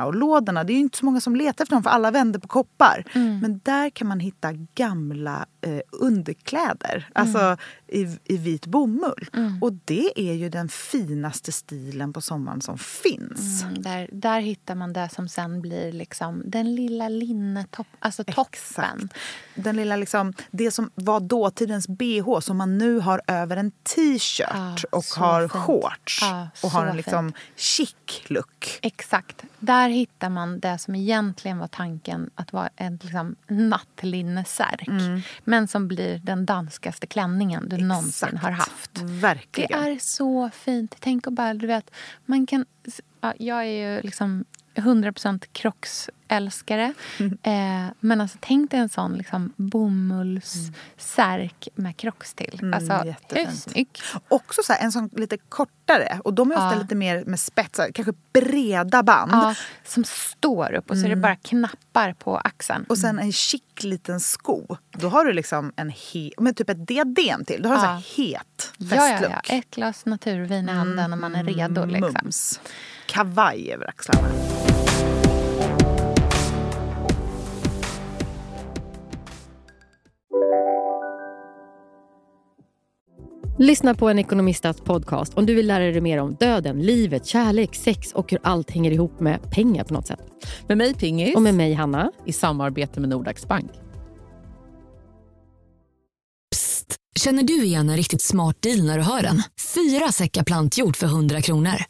och lådorna. Det är ju inte så många som letar efter dem för alla vänder på koppar. Mm. Men där kan man hitta gamla eh, underkläder. Alltså i, i vit bomull. Och det är ju den finaste stilen på sommaren som finns. Mm, där, där hittar man det som sen blir liksom den lilla linnetopp, alltså toppen. Exakt. Den lilla liksom, det som var dåtidens bh som man nu har över en t-shirt Ja, och har fint. shorts. Ja, och har en liksom chic look. Exakt. Där hittar man det som egentligen var tanken att vara en liksom, nattlinnesärk. Men som blir den danskaste klänningen du någonsin Exakt. har haft. Det Verkligen. är så fint. Tänk och bara, du vet, man kan... Ja, jag är ju liksom 100% Crocs-älskare. Eh, men alltså, tänk dig en sån liksom, bomullssärk med Crocs till. Alltså, hur jättefint. snygg? Också så här, en sån lite kortare. Och de är ofta Ja. lite mer med spetsar, kanske breda band. Ja, som står upp och så är det bara knappar på axeln. Och sen en chic liten sko. Då har du liksom en he- men typ ett diadem till. Du har en Ja. här het Ja, ja, festlook. ja. Ett glas naturvin i handen och man är redo. Liksom. Mums. Kavaj över axlarna. Lyssna på en ekonomistats podcast om du vill lära dig mer om döden, livet, kärlek, sex och hur allt hänger ihop med pengar på något sätt. Med mig Pingis. Och med mig Hanna. I samarbete med Nordax Bank. Psst! Känner du igen en riktigt smart deal när du hör den? Fyra säckar plantjord för 100 kronor.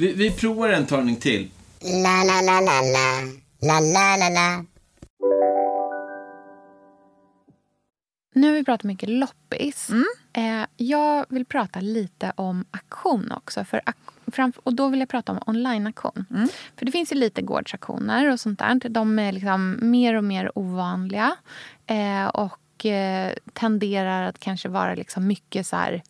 Vi, vi provar en talning till. La, la, la, la, la. La, la, la, la. Nu har vi pratat mycket loppis. Eh, jag vill prata lite om auktion också. För ak- och då vill jag prata om online-auktion. För det finns ju lite gårdsaktioner och sånt där. De är liksom mer och mer ovanliga. Eh, och eh, tenderar att kanske vara liksom mycket så här...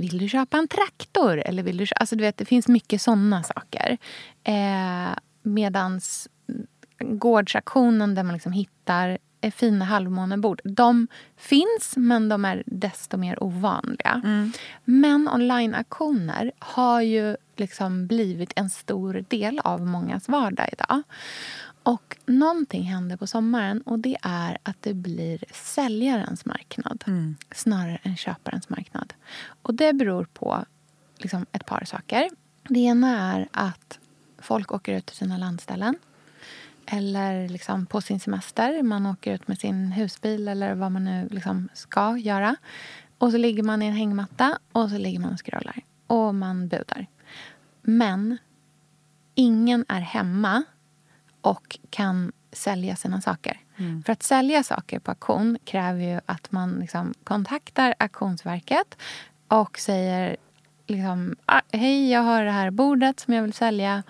Vill du köpa en traktor? Eller vill du alltså du vet, det finns mycket såna saker. Eh, medans gårdsaktionen där man liksom hittar eh, fina halvmånebord. De finns, men de är desto mer ovanliga. Men online-auktioner har ju liksom blivit en stor del av mångas vardag idag. Och någonting händer på sommaren och det är att det blir säljarens marknad snarare än köparens marknad. Och det beror på liksom ett par saker. Det ena är att folk åker ut till sina landställen eller liksom på sin semester. Man åker ut med sin husbil eller vad man nu liksom ska göra. Och så ligger man i en hängmatta och så ligger man och scrollar. Och man budar. Men ingen är hemma och kan sälja sina saker. För att sälja saker på auktion kräver ju att man liksom kontaktar Auktionsverket och säger liksom, "Ah, hej, jag har det här bordet som jag vill sälja.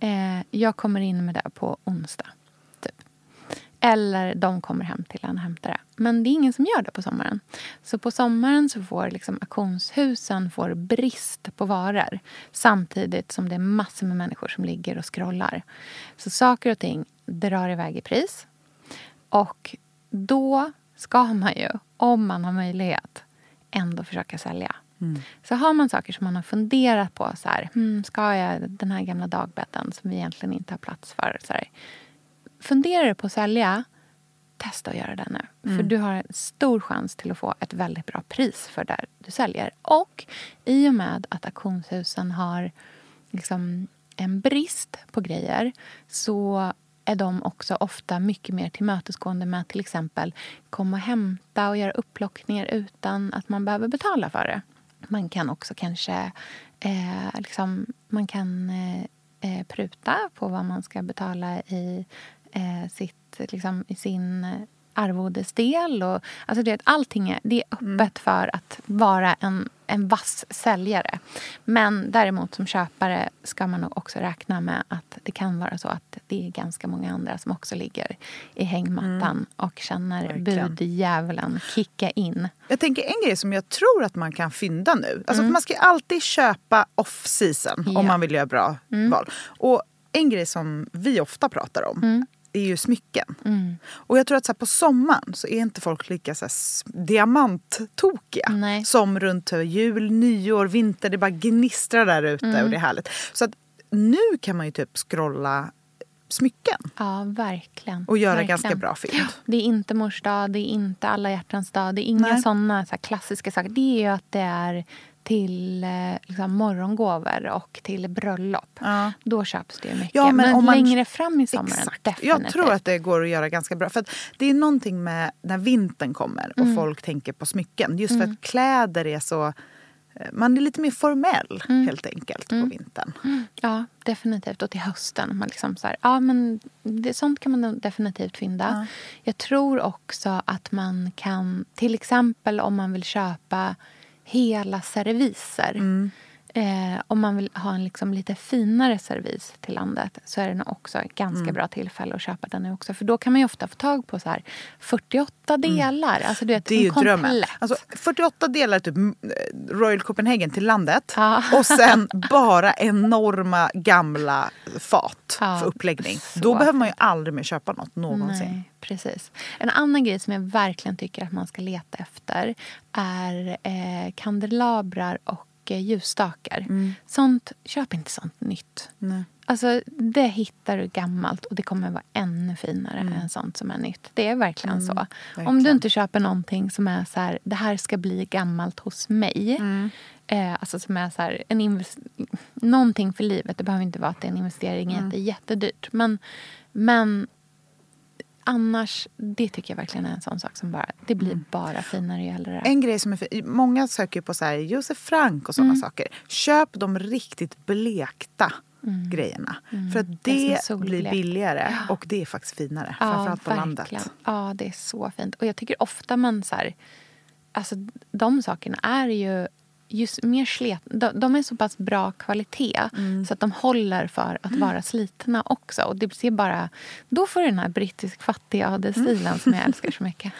Eh, jag kommer in med det på onsdag. Eller de kommer hem till en och hämtar det. Men det är ingen som gör det på sommaren. Så på sommaren så får liksom auktionshusen får brist på varor. Samtidigt som det är massor med människor som ligger och scrollar. Så saker och ting drar iväg i pris. Och då ska man ju, om man har möjlighet, ändå försöka sälja. Så har man saker som man har funderat på, så här, hmm, ska jag den här gamla dagbädden som vi egentligen inte har plats för. Så här, funderar du på att sälja, testa att göra det nu. För Mm. du har en stor chans till att få ett väldigt bra pris för där du säljer. Och i och med att auktionshusen har liksom en brist på grejer så är de också ofta mycket mer tillmötesgående med att till exempel komma och hämta och göra upplockningar utan att man behöver betala för det. Man kan också kanske eh, liksom, man kan eh, eh, pruta på vad man ska betala i, eh, sitt, liksom, i sin eh, arvodesdel. Och, alltså det, allting är, det är öppet för att vara en, en vass säljare. Men däremot som köpare ska man nog också räkna med att det kan vara så att det är ganska många andra som också ligger i hängmattan och känner Verkligen. budjävulen kicka in. Jag tänker en grej som jag tror att man kan fynda nu. Alltså Mm. Man ska alltid köpa off season Ja. om man vill göra bra Mm. val. Och en grej som vi ofta pratar om Mm. är ju smycken. Mm. Och jag tror att så här, på sommaren så är inte folk lika så här, diamanttokiga som runt jul, nyår, vinter. Det bara gnistrar där ute Mm. och det är härligt. Så att nu kan man ju typ scrolla smycken Ja, verkligen. och göra verkligen. ganska bra fynd. Det är inte mors dag, det är inte alla hjärtans dag. Det är inga Nej. såna så klassiska saker. Det är ju att det är till eh, liksom, morgongåvor och till bröllop. Då köps det mycket. Ja, men men om man- längre fram i sommaren, Exakt. definitivt. Jag tror att det går att göra ganska bra. För det är någonting med när vintern kommer och Mm. folk tänker på smycken. Just för Mm. att kläder är så... eh, Man är lite mer formell Mm. helt enkelt på vintern. Ja, definitivt. Och till hösten. Man liksom så här, ja, men det, sånt kan man definitivt fynda. Jag tror också att man kan, till exempel om man vill köpa hela serviser. Mm. Eh, om man vill ha en liksom lite finare servis till landet så är det nog också ett ganska Mm. bra tillfälle att köpa den nu också. För då kan man ju ofta få tag på så här 48 delar. Alltså, du vet, Mm. Det är ju en drömmen. Alltså 48 delar typ mm, Royal Copenhagen till landet. Och sen bara enorma gamla fat Ja, för uppläggning. Då behöver man ju aldrig mer köpa något någonsin. Nej, precis. En annan grej som jag verkligen tycker att man ska leta efter är eh, kandelabrar och eh, ljusstakar. Sånt, köp inte sånt nytt. Nej. Alltså, det hittar du gammalt och det kommer vara ännu finare än sånt som är nytt. Det är verkligen Mm, så. Om verkligen. du inte köper någonting som är så här, det här ska bli gammalt hos mig. Mm. Eh, alltså som är så här, en invest- någonting för livet. Det behöver inte vara att det är en investering i att det är jättedyrt. Men, men annars, det tycker jag verkligen är en sån sak som bara, det blir Mm. bara finare ju är. En grej som är fin, många söker på så här Josef Frank och sådana Mm. saker. Köp de riktigt blekta grejerna. För att Det det, blir billigare och det är faktiskt finare. framförallt på landet. Ja, det är så fint. Och jag tycker ofta man så här, alltså de sakerna är ju just mer slet, de, de är så pass bra kvalitet Mm. så att de håller för att vara slitna också. Och det ser bara, då får du den här brittisk fattig-adelsstilen som jag älskar så mycket.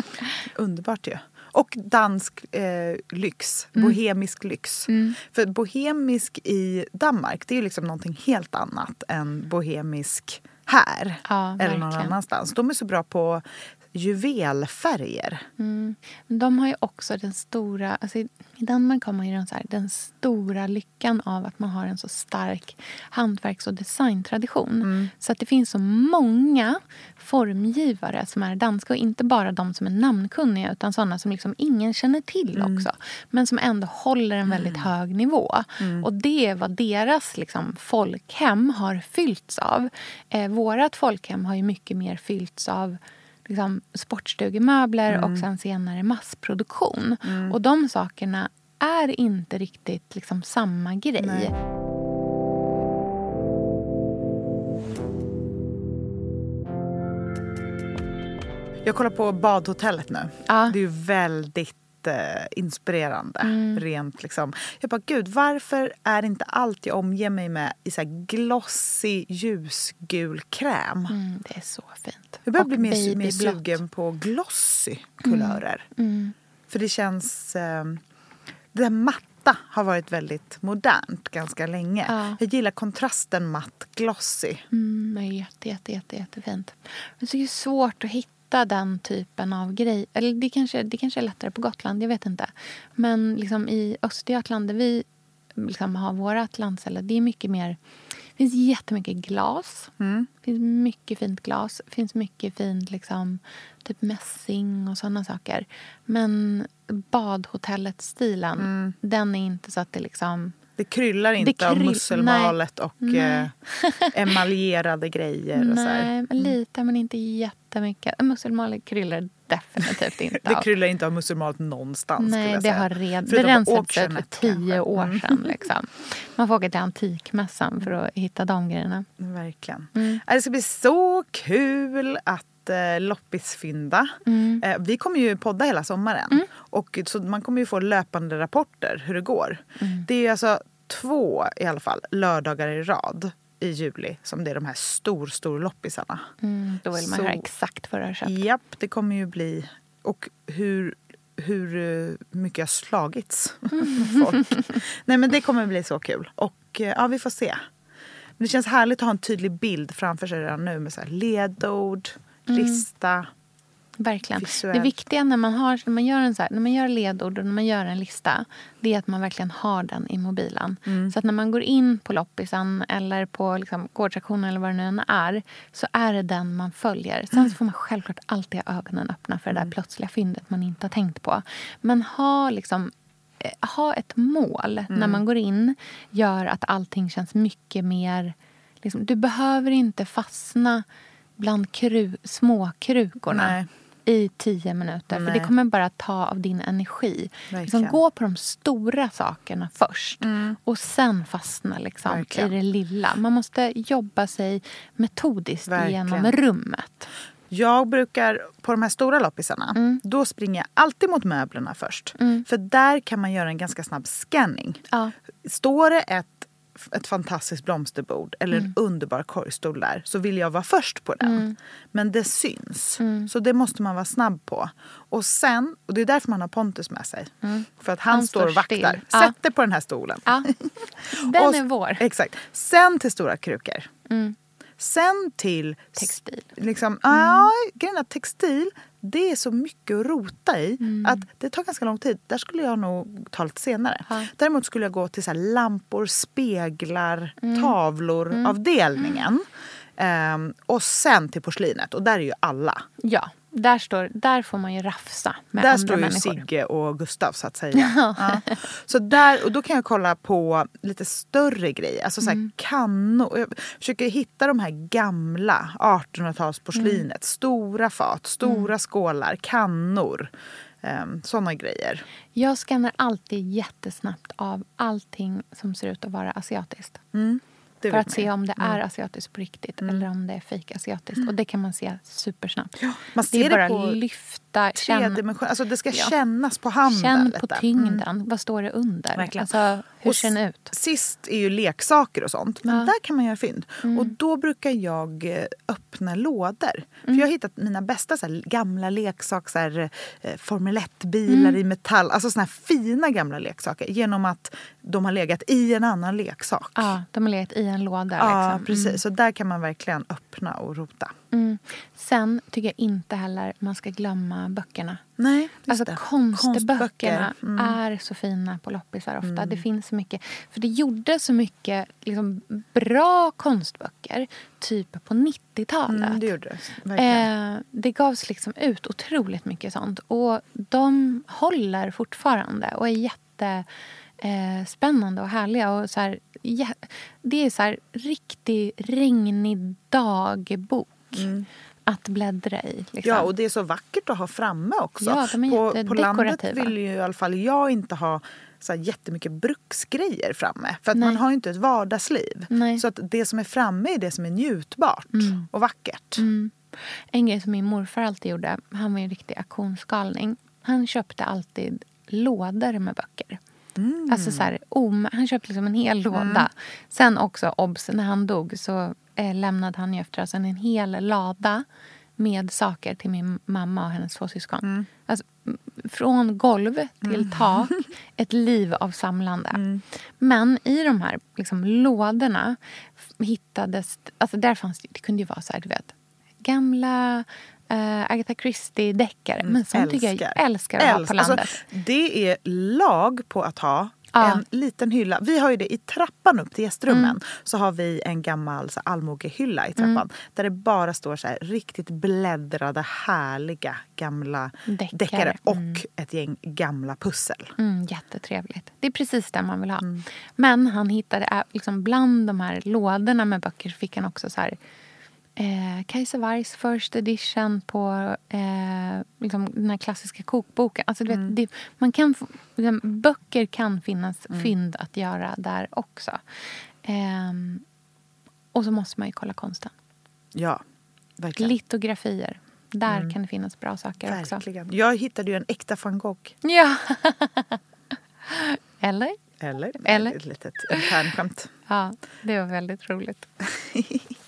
Underbart ju. Och dansk eh, lyx. Mm. Bohemisk lyx. För bohemisk i Danmark det är ju liksom någonting helt annat än bohemisk här. Ja, eller någon annanstans. De är så bra på juvelfärger. Mm. Men de har ju också den stora... Alltså I Danmark har man ju den, så här, den stora lyckan av att man har en så stark hantverks och designtradition. Så att det finns så många formgivare som är danska och inte bara de som är namnkunniga utan sådana som liksom ingen känner till också. Men som ändå håller en väldigt hög nivå. Och det är vad deras liksom, folkhem har fyllts av. Eh, vårat folkhem har ju mycket mer fyllts av liksom, sportstugemöbler Mm. och sen senare massproduktion. Och de sakerna är inte riktigt liksom, samma grej. Jag kollar på badhotellet nu. Ja. Det är väldigt eh, inspirerande. Mm. Rent liksom. Jag bara, gud varför är inte allt jag omger mig med i så här glossy ljusgul kräm? Mm, det är så fint. Jag börjar Och bli mer, mer sugen på glossy kulörer. Mm. För det känns... Eh, det där matta har varit väldigt modernt ganska länge. Ja. Jag gillar kontrasten matt glossy. Mm, det jätte, jätte, jätte, jättefint. Men det är ju svårt att hitta den typen av grej. Eller det kanske, det kanske är lättare på Gotland, jag vet inte. Men liksom i Östergötland där vi liksom har vårt landställe, det är mycket mer... Det finns jättemycket glas. Mm. Det finns mycket fint glas. Det finns mycket fint liksom, typ mässing och såna saker. Men badhotellet-stilen, Mm. den är inte så att det liksom... Det kryllar inte Det av kryll- musselmalet och Nej. eh, emaljerade grejer. Och så här. Nej, men lite men inte jättemycket. Musselmalet kryllar definitivt inte Det av. kryllar inte av musselmalet någonstans. Nej, det säga. har red, det Förutom rensats ut för tio kanske. år Mm. sedan. Liksom. Man får åka till Antikmässan för att hitta de grejerna. Verkligen. Mm. Det ska bli så kul att eh, loppisfynda. Mm. Eh, vi kommer ju podda hela sommaren. Och, så man kommer ju få löpande rapporter hur det går. Mm. Det är ju alltså två i alla fall lördagar i rad i juli som det är de här stor, stor loppisarna. Mm, då vill man Så- höra exakt vad du har köpt. Japp, det kommer ju bli... Och hur, hur eh, mycket jag har slagits folk. Nej men det kommer bli så kul. Och eh, ja, vi får se. Men det känns härligt att ha en tydlig bild framför sig redan nu med så här Mm. lista. Verkligen. Visuellt. Det viktiga när man, har, när, man gör en så här, när man gör ledord och när man gör en lista det är att man verkligen har den i mobilen. Mm. Så att när man går in på loppisen eller på liksom, gårdsaktionen eller vad det nu än är så är det den man följer. Sen Mm. får man självklart alltid ha ögonen öppna för det där plötsliga fyndet man inte har tänkt på. Men ha liksom eh, ha ett mål Mm. när man går in gör att allting känns mycket mer... Liksom, du behöver inte fastna bland kru, småkrukorna Nej. i tio minuter. För Nej. det kommer bara ta av din energi. Liksom, gå på de stora sakerna först. Och sen fastna liksom, i det lilla. Man måste jobba sig metodiskt Verkligen. genom rummet. Jag brukar, på de här stora loppisarna, Mm. då springer jag alltid mot möblerna först. För där kan man göra en ganska snabb scanning. Ja. Står det ett, ett fantastiskt blomsterbord eller Mm. en underbar korgstol där så vill jag vara först på den. Men det syns. Mm. Så det måste man vara snabb på. Och sen, och det är därför man har Pontus med sig. För att han, Mm. Han står och vaktar. still. Sätt Ja. dig på den här stolen. Ja. Den Och- är vår. Exakt. Sen till stora krukor. Mm. Sen till... Textil. Liksom, ja, grejen är att textil, det är så mycket att rota i att det tar ganska lång tid. Där skulle jag nog ta lite senare. Ja. Däremot skulle jag gå till så lampor, speglar, tavlor avdelningen. Ehm, och sen till porslinet. Och där är ju alla. Ja, Där, står, där får man ju rafsa med där andra står ju människor. Sigge och Gustav så att säga. ja. Så där, och då kan jag kolla på lite större grejer. Alltså så här Mm. kannor. Jag försöker hitta de här gamla 1800-talsporslinet. Mm. Stora fat, stora skålar, kannor. Um, Såna grejer. Jag skannar alltid jättesnabbt av allting som ser ut att vara asiatiskt. Mm. Det för att se man om det Mm. är asiatiskt på riktigt eller om det är fejk asiatiskt. Och det kan man se supersnabbt. man det ser är det bara på lyfta, känna. Tredimension, alltså det ska Ja. kännas på handen. Känn på lite. tyngden. Mm. Vad står det under? Verkligen. Alltså, hur Och ser den ut? Sist är ju leksaker och sånt. Men Ja. Mm. där kan man göra fynd. Och då brukar jag eh, öppna lådor. För Mm. jag har hittat mina bästa så här, gamla leksaker. Eh, Formel 1-bilar Mm. i metall. Alltså såna här fina gamla leksaker. Genom att de har legat i en annan leksak. Ja, de har legat i en låda. Ja, liksom. precis. Mm. Så där kan man verkligen öppna och rota. Mm. Sen tycker jag inte heller man ska glömma böckerna. Nej, Alltså det. konstböckerna Konstböcker. Mm. är så fina på loppisar ofta. Det finns så mycket. För det gjorde så mycket liksom, bra konstböcker typ på 90-talet. Mm, det gjorde det. Verkligen. Eh, det gavs liksom ut otroligt mycket sånt. Och de håller fortfarande och är jätte eh, spännande och härliga. Och så här, jä- det är så här riktig regnig dagbok att bläddra i. Liksom. Ja, och det är så vackert att ha framme också. Ja, de är på, på landet vill ju i alla fall jag inte ha så här jättemycket bruksgrejer framme. För att Nej. man har ju inte ett vardagsliv. Nej. Så att det som är framme är det som är njutbart Mm. och vackert. Mm. En grej som min morfar alltid gjorde, han var ju en riktig auktionsgalning. Han köpte alltid lådor med böcker. Mm. Alltså så här, om, han köpte liksom en hel låda. Sen också, obs, när han dog så eh, lämnade han ju efter sig en hel lada med saker till min mamma och hennes två syskon. Mm. Alltså, från golv till tak, ett liv av samlande. Mm. Men i de här liksom, lådorna hittades... Alltså där fanns det, det kunde ju vara så här, du vet, gamla eh, Agatha Christie-deckare. Men sånt tycker jag älskar att ha på Älskar. landet. Alltså, det är lag på att ha Ja. en liten hylla. Vi har ju det i trappan upp till gästrummen. Mm. Så har vi en gammal så, allmogehylla i trappan. Där det bara står så här, riktigt bläddrade, härliga gamla Deckare. deckare. Och Mm. ett gäng gamla pussel. Mm, jättetrevligt. Det är precis det man vill ha. Men han hittade ä- liksom bland de här lådorna med böcker fick han också så här eh, Kajsa Wargs first edition på eh, liksom den här klassiska kokboken. Alltså, du vet, det, man kan liksom, böcker kan finnas fynd att göra där också. Ehm, och så måste man ju kolla konsten. Ja, verkligen. Litografier. Där Mm. kan det finnas bra saker också. verkligen. Jag hittade ju en äkta van Gogh. Ja. Eller? Eller? Eller? Ett litet internskämt. Ja, det var väldigt roligt.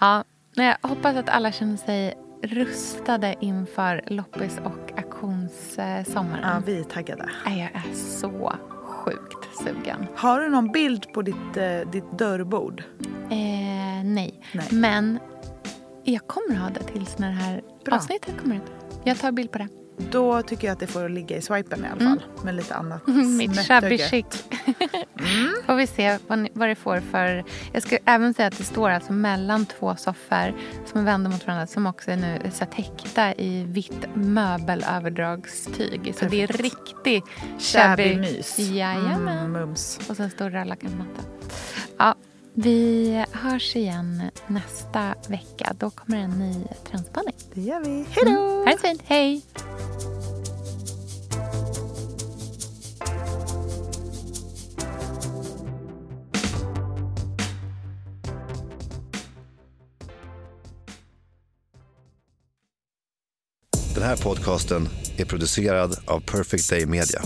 ja, jag hoppas att alla känner sig rustade inför loppis och auktionssommaren. Ja, vi är taggade. Jag är så sjukt sugen. Har du någon bild på ditt, eh, ditt dörrbord? Eh, nej. Nej. men jag kommer ha det tills när det här Bra. avsnittet kommer ut. Jag tar bild på det. Då tycker jag att det får ligga i swipen i alla Mm. fall. Med lite annat Mitt shabby chic. Får vi se vad, ni, vad det får för... Jag ska även säga att det står alltså mellan två soffor som är vända mot varandra som också är nu så täckta i vitt möbelöverdragstyg. Så det är riktig Shabby mys. Jajamän. Mm, mums. Och sen stor rödlackmatta. Ja, vi hörs igen nästa vecka. Då kommer en ny trendspaning. Det gör vi. Hej då! Mm. Ha det fint. Hej! Den här podcasten är producerad av Perfect Day Media.